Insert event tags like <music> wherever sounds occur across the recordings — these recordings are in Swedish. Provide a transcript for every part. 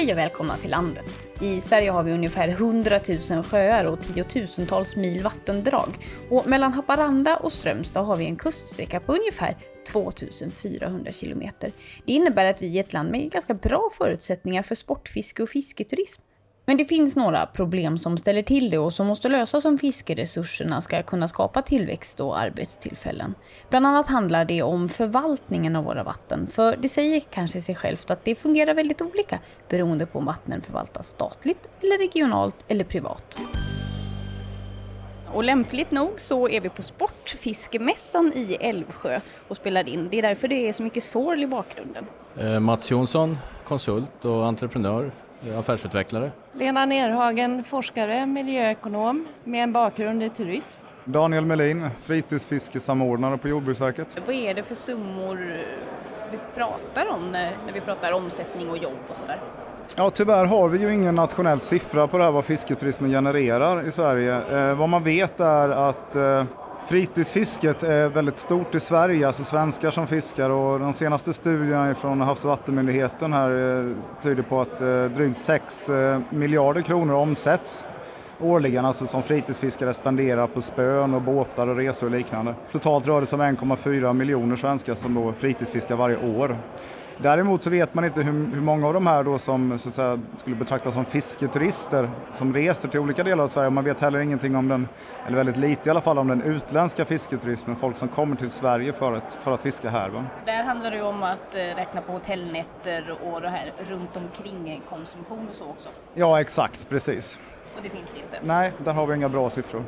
Hej och välkomna till landet. I Sverige har vi ungefär 100 000 sjöar och tiotusentals mil vattendrag. Och mellan Haparanda och Strömstad har vi en kuststräcka på ungefär 2400 kilometer. Det innebär att vi är ett land med ganska bra förutsättningar för sportfiske och fisketurism. Men det finns några problem som ställer till det och som måste lösas om fiskeresurserna ska kunna skapa tillväxt och arbetstillfällen. Bland annat handlar det om förvaltningen av våra vatten, för det säger kanske sig självt att det fungerar väldigt olika beroende på om vattnen förvaltas statligt, eller regionalt eller privat. Och lämpligt nog så är vi på Sportfiskemässan i Älvsjö och spelar in. Det är därför det är så mycket sorl i bakgrunden. Eh, Mats Jonsson, konsult och entreprenör affärsutvecklare. Lena Nerhagen, forskare, miljöekonom med en bakgrund i turism. Daniel Melin, fritidsfiskesamordnare på Jordbruksverket. Vad är det för summor vi pratar om när, vi pratar omsättning och jobb och sådär? Ja, tyvärr har vi ju ingen nationell siffra på det här vad fisketurismen genererar i Sverige. Eh, vad man vet är att eh, Fritidsfisket är väldigt stort i Sverige, alltså svenskar som fiskar och de senaste studierna från Havs och vattenmyndigheten här eh, tyder på att eh, drygt 6 eh, miljarder kronor omsätts årligen, alltså som fritidsfiskare spenderar på spön och båtar och resor och liknande. Totalt rör det sig om 1,4 miljoner svenskar som då fritidsfiskar varje år. Däremot så vet man inte hur, hur många av de här då som så att säga, skulle betraktas som fisketurister som reser till olika delar av Sverige. Man vet heller ingenting om den, eller väldigt lite i alla fall, om den utländska fisketurismen, folk som kommer till Sverige för att, för att fiska här. Va? Där handlar det ju om att eh, räkna på hotellnätter och det här runt omkring konsumtion och så också. Ja, exakt, precis. Och det finns det inte? Nej, där har vi inga bra siffror.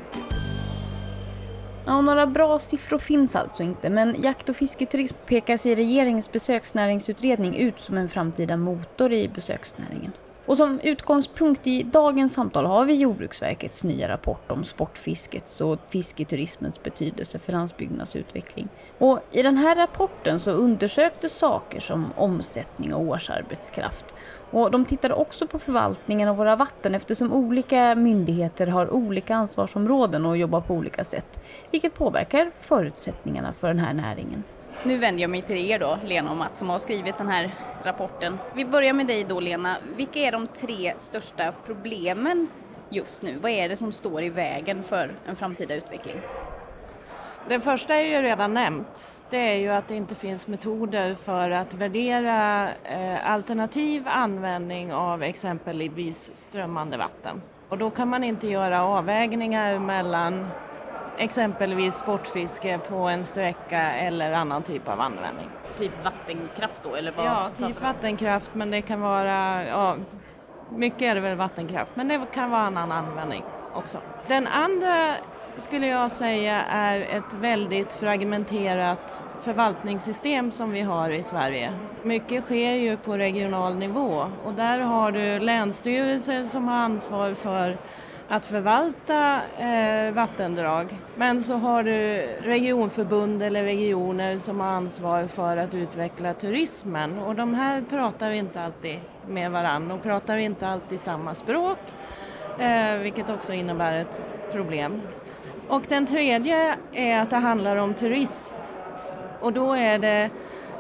Ja, några bra siffror finns alltså inte, men jakt och fisketurism pekas i regeringens besöksnäringsutredning ut som en framtida motor i besöksnäringen. Och som utgångspunkt i dagens samtal har vi Jordbruksverkets nya rapport om sportfiskets och fisketurismens betydelse för landsbygdernas utveckling. Och i den här rapporten så undersöktes saker som omsättning och årsarbetskraft. Och de tittade också på förvaltningen av våra vatten eftersom olika myndigheter har olika ansvarsområden och jobbar på olika sätt, vilket påverkar förutsättningarna för den här näringen. Nu vänder jag mig till er då, Lena och Mats, som har skrivit den här rapporten. Vi börjar med dig då, Lena. Vilka är de tre största problemen just nu? Vad är det som står i vägen för en framtida utveckling? Den första är ju redan nämnt. Det är ju att det inte finns metoder för att värdera eh, alternativ användning av exempelvis strömmande vatten. Och då kan man inte göra avvägningar mellan exempelvis sportfiske på en sträcka eller annan typ av användning. Typ vattenkraft då? Eller vad ja, typ vattenkraft men det kan vara, ja, mycket är det väl vattenkraft men det kan vara annan användning också. Den andra skulle jag säga är ett väldigt fragmenterat förvaltningssystem som vi har i Sverige. Mycket sker ju på regional nivå och där har du länsstyrelser som har ansvar för att förvalta eh, vattendrag. Men så har du regionförbund eller regioner som har ansvar för att utveckla turismen och de här pratar inte alltid med varann och pratar inte alltid samma språk eh, vilket också innebär ett problem. Och den tredje är att det handlar om turism och då är det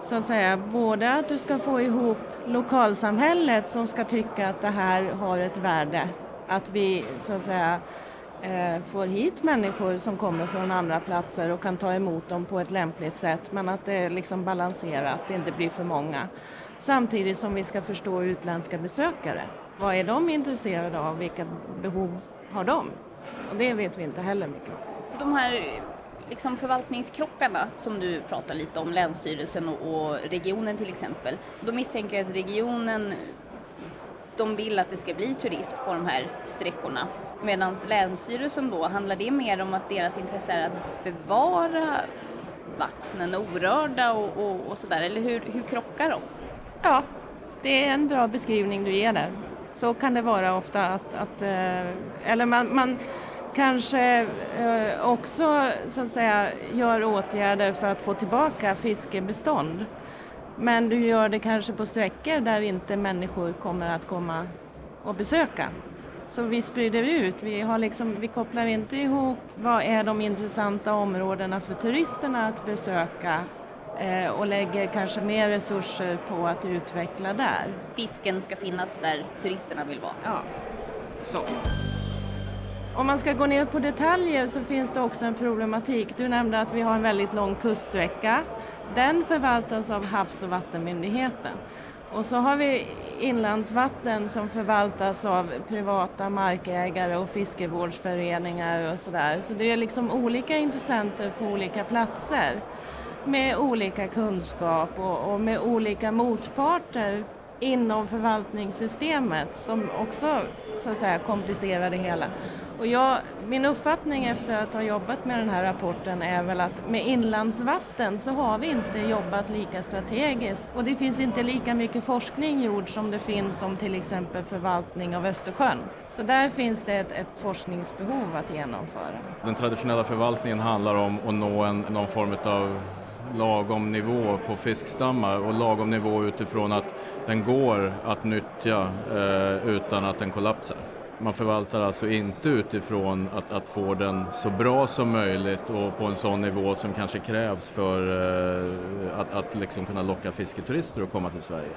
så att säga både att du ska få ihop lokalsamhället som ska tycka att det här har ett värde att vi så att säga eh, får hit människor som kommer från andra platser och kan ta emot dem på ett lämpligt sätt men att det är liksom balanserat, det inte blir för många. Samtidigt som vi ska förstå utländska besökare. Vad är de intresserade av? Vilka behov har de? Och det vet vi inte heller mycket om. De här liksom förvaltningskrockarna som du pratar lite om, Länsstyrelsen och regionen till exempel. Då misstänker jag att regionen de vill att det ska bli turism på de här sträckorna. Medan Länsstyrelsen då, handlar det mer om att deras intresse är att bevara vattnen orörda och, och, och sådär, eller hur, hur krockar de? Ja, det är en bra beskrivning du ger där. Så kan det vara ofta att, att eh, eller man, man kanske eh, också så att säga gör åtgärder för att få tillbaka fiskebestånd. Men du gör det kanske på sträckor där inte människor kommer att komma och besöka. Så vi sprider ut, vi, har liksom, vi kopplar inte ihop vad är de intressanta områdena för turisterna att besöka eh, och lägger kanske mer resurser på att utveckla där. Fisken ska finnas där turisterna vill vara. Ja, så. Om man ska gå ner på detaljer så finns det också en problematik. Du nämnde att vi har en väldigt lång kuststräcka. Den förvaltas av Havs och vattenmyndigheten. Och så har vi inlandsvatten som förvaltas av privata markägare och fiskevårdsföreningar och sådär. Så det är liksom olika intressenter på olika platser med olika kunskap och, och med olika motparter inom förvaltningssystemet som också så att säga komplicerar det hela. Och jag, min uppfattning efter att ha jobbat med den här rapporten är väl att med inlandsvatten så har vi inte jobbat lika strategiskt och det finns inte lika mycket forskning gjord som det finns om till exempel förvaltning av Östersjön. Så där finns det ett, ett forskningsbehov att genomföra. Den traditionella förvaltningen handlar om att nå en, någon form av lagom nivå på fiskstammar och lagom nivå utifrån att den går att nyttja eh, utan att den kollapsar. Man förvaltar alltså inte utifrån att, att få den så bra som möjligt och på en sån nivå som kanske krävs för eh, att, att liksom kunna locka fisketurister att komma till Sverige.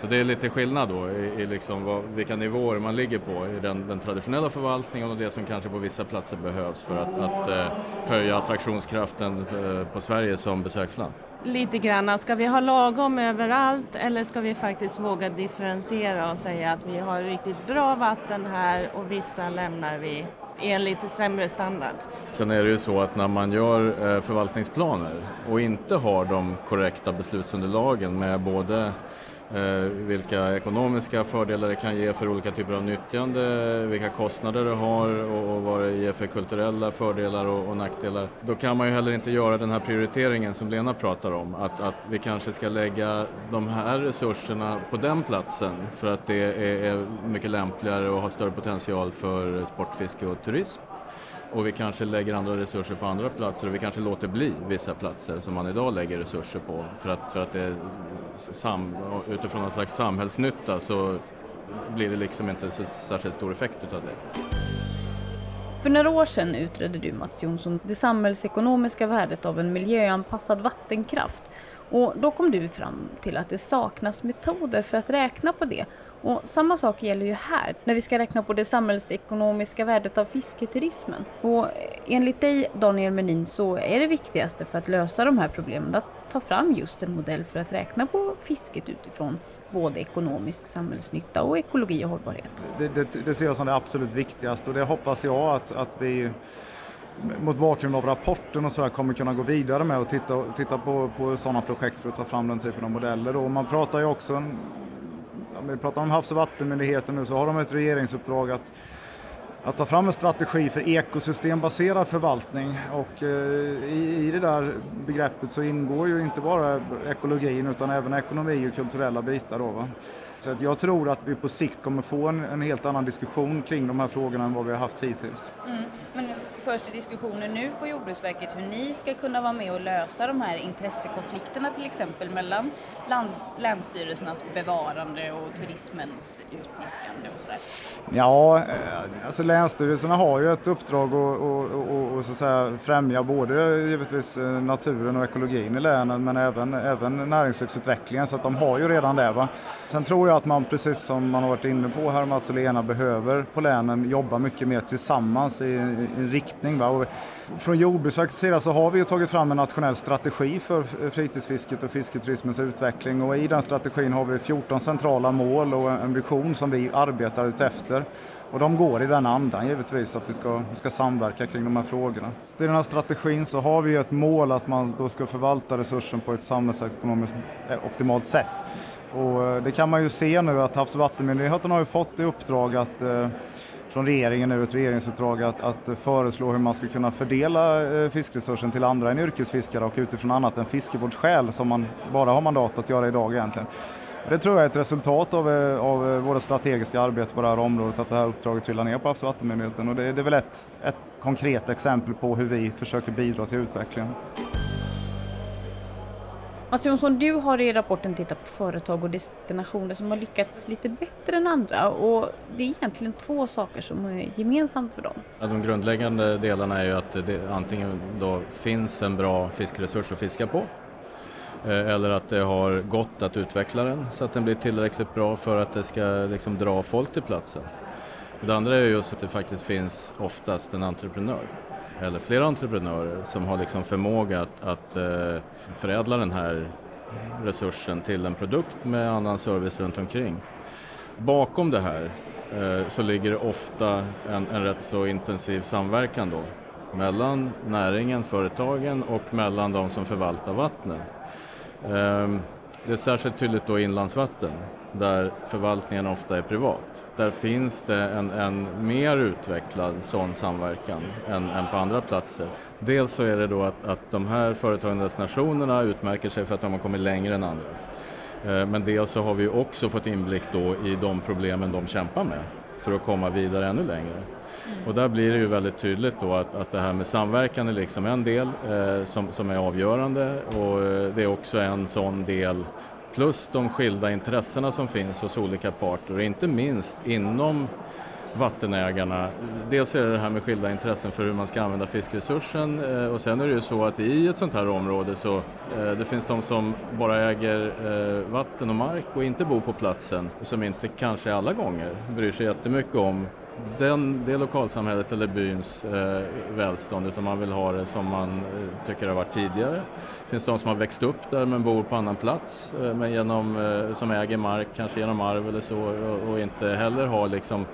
Så det är lite skillnad då i, i liksom vad, vilka nivåer man ligger på i den, den, traditionella förvaltningen och det som kanske på vissa platser behövs för att, att eh, höja attraktionskraften eh, på Sverige som besöksland. Lite grann, ska vi ha lagom överallt eller ska vi faktiskt våga differentiera och säga att vi har riktigt bra vatten här och vissa lämnar vi i en lite sämre standard. Sen är det ju så att när man gör eh, förvaltningsplaner och inte har de korrekta beslutsunderlagen med både Eh, vilka ekonomiska fördelar det kan ge för olika typer av nyttjande, vilka kostnader det har och vad det ger för kulturella fördelar och, nackdelar. Då kan man ju heller inte göra den här prioriteringen som Lena pratar om, att, att vi kanske ska lägga de här resurserna på den platsen för att det är, är mycket lämpligare och har större potential för sportfiske och turism och vi kanske lägger andra resurser på andra platser och vi kanske låter bli vissa platser som man idag lägger resurser på för att, för att det sam, utifrån någon slags samhällsnytta så blir det liksom inte så särskilt stor effekt utav det. För några år sedan utredde du Mats Jonsson det samhällsekonomiska värdet av en miljöanpassad vattenkraft och då kom du fram till att det saknas metoder för att räkna på det. Och samma sak gäller ju här, när vi ska räkna på det samhällsekonomiska värdet av fisketurismen. Och enligt dig, Daniel Menin, så är det viktigaste för att lösa de här problemen att ta fram just en modell för att räkna på fisket utifrån både ekonomisk samhällsnytta och ekologi och hållbarhet. Det, det, det ser jag som det absolut viktigaste och det hoppas jag att, att vi mot bakgrund av rapporten och sådär kommer kunna gå vidare med och titta, titta på, på sådana projekt för att ta fram den typen av modeller. Och man pratar ju också, om vi pratar om Havs och vattenmyndigheten nu, så har de ett regeringsuppdrag att att ta fram en strategi för ekosystembaserad förvaltning och eh, i, i det där begreppet så ingår ju inte bara ekologin utan även ekonomi och kulturella bitar. Då, va? Så att jag tror att vi på sikt kommer få en, en, helt annan diskussion kring de här frågorna än vad vi har haft hittills. Mm. Men förs det diskussioner nu på Jordbruksverket hur ni ska kunna vara med och lösa de här intressekonflikterna till exempel mellan land, länsstyrelsernas bevarande och turismens utnyttjande och sådär? Ja, eh, alltså länsstyrelserna har ju ett uppdrag att och, och, så säga, främja både givetvis eh, naturen och ekologin i länen men även, även näringslivsutvecklingen så att de har ju redan det. Va? Sen tror jag att man precis som man har varit inne på här Mats och Lena behöver på länen jobba mycket mer tillsammans i, en riktning. Va? Och från Jordbruksverkets sida så har vi tagit fram en nationell strategi för fritidsfisket och fisketurismens utveckling och i den strategin har vi 14 centrala mål och en vision som vi arbetar utefter. Och de går i den andan givetvis, att vi ska, ska samverka kring de här frågorna. I den här strategin så har vi ett mål att man då ska förvalta resursen på ett samhällsekonomiskt eh, optimalt sätt. Och eh, det kan man ju se nu att Havs och vattenmyndigheten har ju fått i uppdrag att eh, från regeringen nu ett regeringsuppdrag att, att föreslå hur man ska kunna fördela eh, fiskresursen till andra än yrkesfiskare och utifrån annat än fiskevårdsskäl som man bara har mandat att göra idag egentligen. Det tror jag är ett resultat av, av våra strategiska arbete på det här området, att det här uppdraget trillar ner på Havs och vattenmyndigheten och det, det är väl ett, ett konkret exempel på hur vi försöker bidra till utvecklingen. Mats Jonsson, du har i rapporten tittat på företag och destinationer som har lyckats lite bättre än andra och det är egentligen två saker som är gemensamt för dem. De grundläggande delarna är ju att det antingen då finns en bra fiskresurs att fiska på eh, eller att det har gått att utveckla den så att den blir tillräckligt bra för att det ska liksom dra folk till platsen. Det andra är just att det faktiskt finns oftast en entreprenör eller flera entreprenörer som har liksom förmåga att, att eh, förädla den här resursen till en produkt med annan service runt omkring. Bakom det här eh, så ligger det ofta en, en rätt så intensiv samverkan då mellan näringen, företagen och mellan de som förvaltar vattnen. Eh, det är särskilt tydligt då i inlandsvatten där förvaltningen ofta är privat. Där finns det en, en mer utvecklad sån samverkan än, än, på andra platser. Dels så är det då att, att de här företagen, destinationerna utmärker sig för att de har kommit längre än andra. Ehm, men dels så har vi också fått inblick då i de problemen de kämpar med för att komma vidare ännu längre. Mm. Och där blir det ju väldigt tydligt då att, att det här med samverkan är liksom en del eh, som, som är avgörande och eh, det är också en sån del plus de skilda intressena som finns hos olika parter och inte minst inom vattenägarna. Dels är det det här med skilda intressen för hur man ska använda fiskresursen eh, och sen är det ju så att i ett sånt här område så eh, det finns de som bara äger eh, vatten och mark och inte bor på platsen och som inte kanske alla gånger bryr sig jättemycket om den, det lokalsamhället eller byns eh, välstånd utan man vill ha det som man eh, tycker har varit tidigare. Det finns de som har växt upp där men bor på annan plats eh, men genom, eh, som äger mark, kanske genom arv eller så och, och inte heller har liksom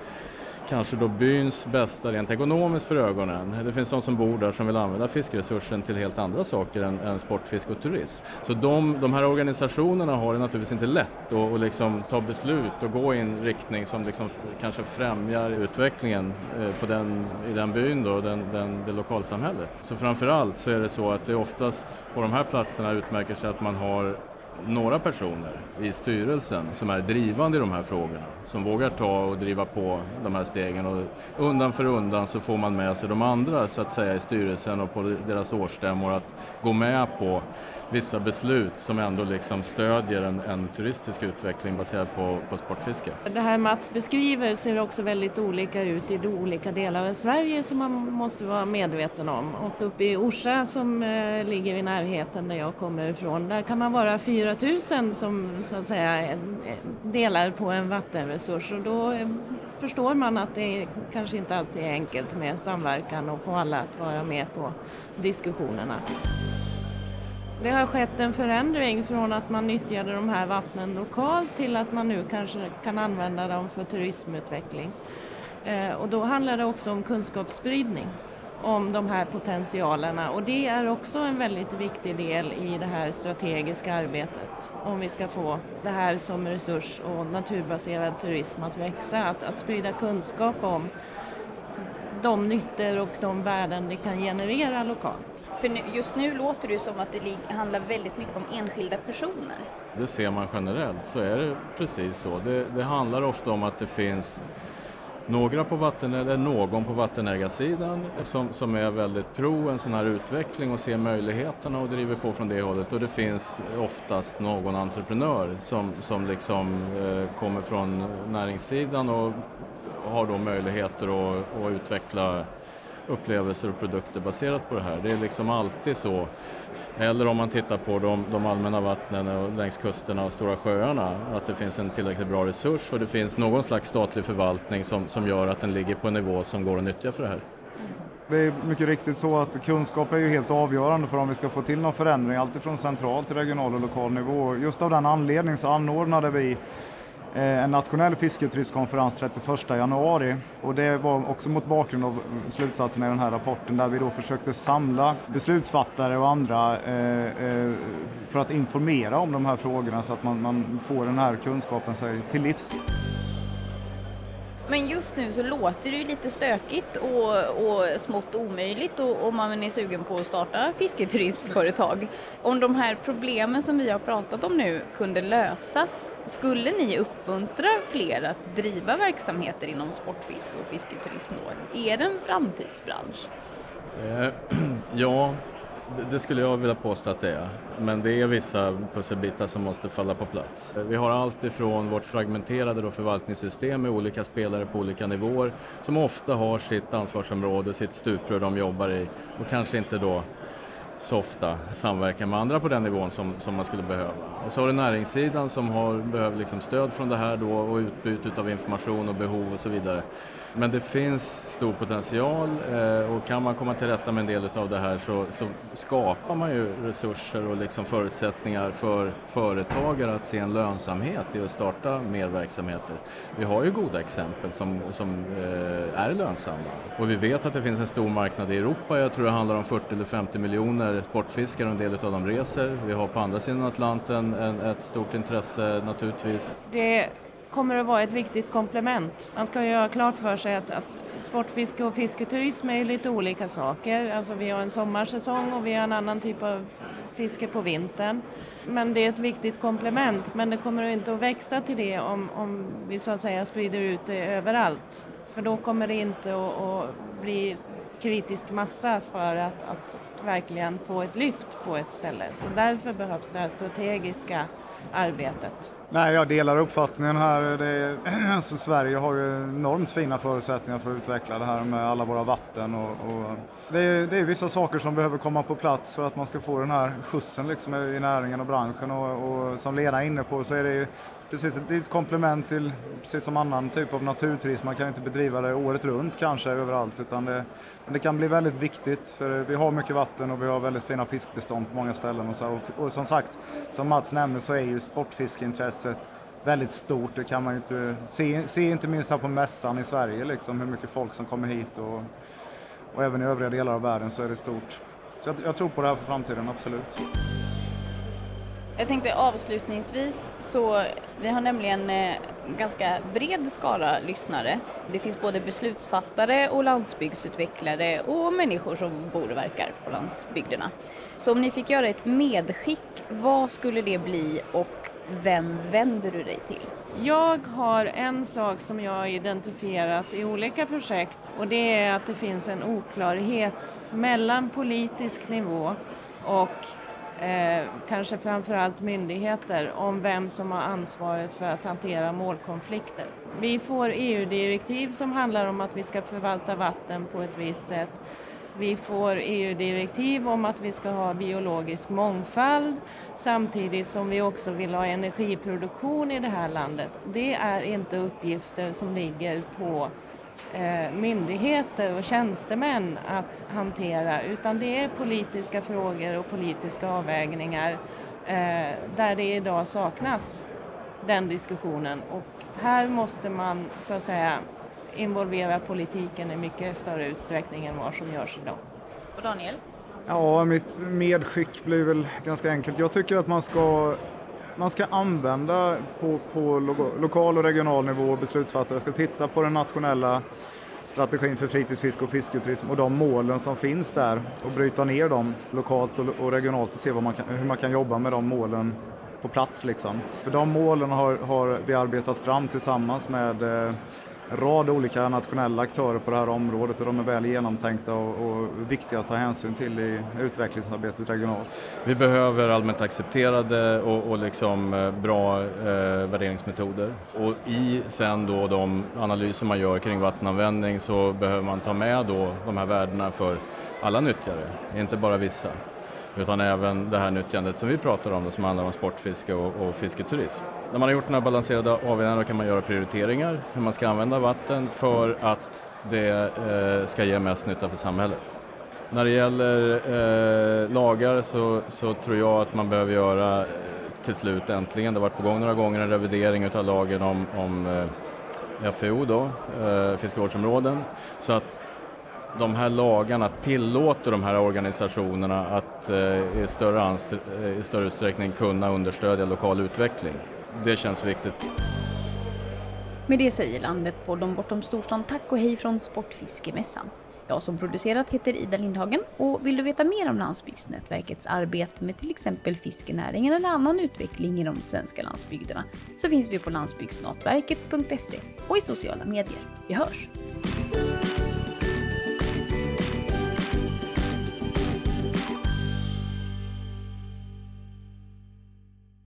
kanske då byns bästa rent ekonomiskt för ögonen. Det finns de som bor där som vill använda fiskresursen till helt andra saker än, än sportfiske och turism. Så de, de här organisationerna har det naturligtvis inte lätt att, att liksom ta beslut och gå i en riktning som liksom kanske främjar utvecklingen eh, på den, i den byn, då, den, den, det lokalsamhället. Så framförallt så är det så att det oftast på de här platserna utmärker sig att man har några personer i styrelsen som är drivande i de här frågorna, som vågar ta och driva på de här stegen. Och undan för undan så får man med sig de andra så att säga i styrelsen och på deras årsstämmor att gå med på vissa beslut som ändå liksom stödjer en, en turistisk utveckling baserad på, på sportfiske. Det här Mats beskriver ser också väldigt olika ut i de olika delar av Sverige som man måste vara medveten om. Och uppe i Orsa som eh, ligger i närheten där jag kommer ifrån, där kan man vara 4000 som så att säga delar på en vattenresurs och då eh, förstår man att det kanske inte alltid är enkelt med samverkan och få alla att vara med på diskussionerna. Det har skett en förändring från att man nyttjade de här vattnen lokalt till att man nu kanske kan använda dem för turismutveckling. Eh, och då handlar det också om kunskapsspridning om de här potentialerna och det är också en väldigt viktig del i det här strategiska arbetet om vi ska få det här som resurs och naturbaserad turism att växa, att, att sprida kunskap om de nyttor och de värden det kan generera lokalt. För just nu låter det som att det handlar väldigt mycket om enskilda personer. Det ser man generellt, så är det precis så. Det, det handlar ofta om att det finns några på vatten, eller någon på vattenägarsidan som, som är väldigt pro en sån här utveckling och ser möjligheterna och driver på från det hållet och det finns oftast någon entreprenör som, som liksom eh, kommer från näringssidan och har då möjligheter att, att utveckla upplevelser och produkter baserat på det här. Det är liksom alltid så. Eller om man tittar på de, de allmänna vattnen och längs kusterna och stora sjöarna, att det finns en tillräckligt bra resurs och det finns någon slags statlig förvaltning som, som gör att den ligger på en nivå som går att nyttja för det här. Det är mycket riktigt så att kunskap är ju helt avgörande för om vi ska få till någon förändring, alltifrån central till regional och lokal nivå. Just av den anledningen så anordnade vi Eh, en nationell fisketuristkonferens 31 januari och det var också mot bakgrund av eh, slutsatserna i den här rapporten där vi då försökte samla beslutsfattare och andra eh, för att informera om de här frågorna så att man, man får den här kunskapen sig till livs. Men just nu så låter det ju lite stökigt och, och smått omöjligt och, och man är sugen på att starta fisketurismföretag. Om de här problemen som vi har pratat om nu kunde lösas, skulle ni uppmuntra fler att driva verksamheter inom sportfiske och fisketurism då? Är det en framtidsbransch? Eh, <clears throat> ja, det skulle jag vilja påstå att det är. Men det är vissa pusselbitar som måste falla på plats. Vi har allt ifrån vårt fragmenterade då förvaltningssystem med olika spelare på olika nivåer som ofta har sitt ansvarsområde, sitt stuprör de jobbar i och kanske inte då så ofta samverkar med andra på den nivån som, som man skulle behöva. Och så har du näringssidan som har, behöver liksom stöd från det här då och utbyte av information och behov och så vidare. Men det finns stor potential eh, och kan man komma till rätta med en del av det här så, så skapar man ju resurser och liksom förutsättningar för företagare att se en lönsamhet i att starta mer verksamheter. Vi har ju goda exempel som, som eh, är lönsamma och vi vet att det finns en stor marknad i Europa. Jag tror det handlar om 40 eller 50 miljoner sportfiskare och en del av dem reser. Vi har på andra sidan Atlanten en, ett stort intresse naturligtvis. Det kommer att vara ett viktigt komplement. Man ska ju ha klart för sig att, att sportfiske och fisketurism är lite olika saker. Alltså vi har en sommarsäsong och vi har en annan typ av fiske på vintern. Men det är ett viktigt komplement, men det kommer inte att växa till det om, om vi så att säga sprider ut det överallt. För då kommer det inte att, att bli kritisk massa för att, att verkligen få ett lyft på ett ställe. Så därför behövs det här strategiska arbetet. Nej, jag delar uppfattningen här. Det, <clears throat> alltså, Sverige har ju enormt fina förutsättningar för att utveckla det här med alla våra vatten. Och, och det, är, det, är, vissa saker som behöver komma på plats för att man ska få den här skjutsen liksom i näringen och branschen. Och, och som Lena är inne på så är det ju precis det är ett komplement till, precis som annan typ av naturturism. Man kan inte bedriva det året runt kanske överallt utan det, men det kan bli väldigt viktigt för vi har mycket vatten och vi har väldigt fina fiskbestånd på många ställen. Och, så, och, och som sagt, som Mats nämnde så är ju sportfiskeintresset väldigt stort. Det kan man ju inte se, se inte minst här på mässan i Sverige liksom hur mycket folk som kommer hit och, och även i övriga delar av världen så är det stort. Så jag, jag tror på det här för framtiden, absolut. Jag tänkte avslutningsvis så vi har nämligen eh, ganska bred skara lyssnare. Det finns både beslutsfattare och landsbygdsutvecklare och människor som bor och verkar på landsbygderna. Så om ni fick göra ett medskick, vad skulle det bli och vem vänder du dig till? Jag har en sak som jag har identifierat i olika projekt och det är att det finns en oklarhet mellan politisk nivå och eh, kanske framförallt myndigheter om vem som har ansvaret för att hantera målkonflikter. Vi får EU-direktiv som handlar om att vi ska förvalta vatten på ett visst sätt. Vi får EU-direktiv om att vi ska ha biologisk mångfald samtidigt som vi också vill ha energiproduktion i det här landet. Det är inte uppgifter som ligger på myndigheter och tjänstemän att hantera utan det är politiska frågor och politiska avvägningar eh, där det idag saknas den diskussionen och här måste man så att säga involvera politiken i mycket större utsträckning än vad som görs idag. Och Daniel? Ja, mitt medskick blir väl ganska enkelt. Jag tycker att man ska man ska använda på, på lokal och regional nivå, beslutsfattare ska titta på den nationella strategin för fritidsfiske och fisketurism och de målen som finns där och bryta ner dem lokalt och, regionalt och se man kan, hur man kan jobba med de målen på plats. Liksom. För de målen har, har vi arbetat fram tillsammans med eh, en rad olika nationella aktörer på det här området och de är väl genomtänkta och, och viktiga att ta hänsyn till i utvecklingsarbetet regionalt. Vi behöver allmänt accepterade och, och liksom eh, bra eh, värderingsmetoder och i sen då de analyser man gör kring vattenanvändning så behöver man ta med då de här värdena för alla nyttjare, inte bara vissa utan även det här nyttjandet som vi pratar om, som handlar om sportfiske och, och fisketurism. När man har gjort den här balanserade avvägningen kan man göra prioriteringar hur man ska använda vatten för att det eh, ska ge mest nytta för samhället. När det gäller eh, lagar så, så, tror jag att man behöver göra eh, till slut äntligen, det har varit på gång några gånger, en revidering av lagen om, om eh, FEO då, eh, fiskevårdsområden, så att de här lagarna tillåter de här organisationerna att eh, i, större eh, i större utsträckning kunna understödja lokal utveckling. Det känns viktigt. Med det säger landet på de bortom storstan tack och hej från Sportfiskemässan. Jag som producerat heter Ida Lindhagen och vill du veta mer om Landsbygdsnätverkets arbete med till exempel fiskenäringen eller annan utveckling i de svenska landsbygderna så finns vi på landsbygdsnätverket.se och i sociala medier. Vi hörs!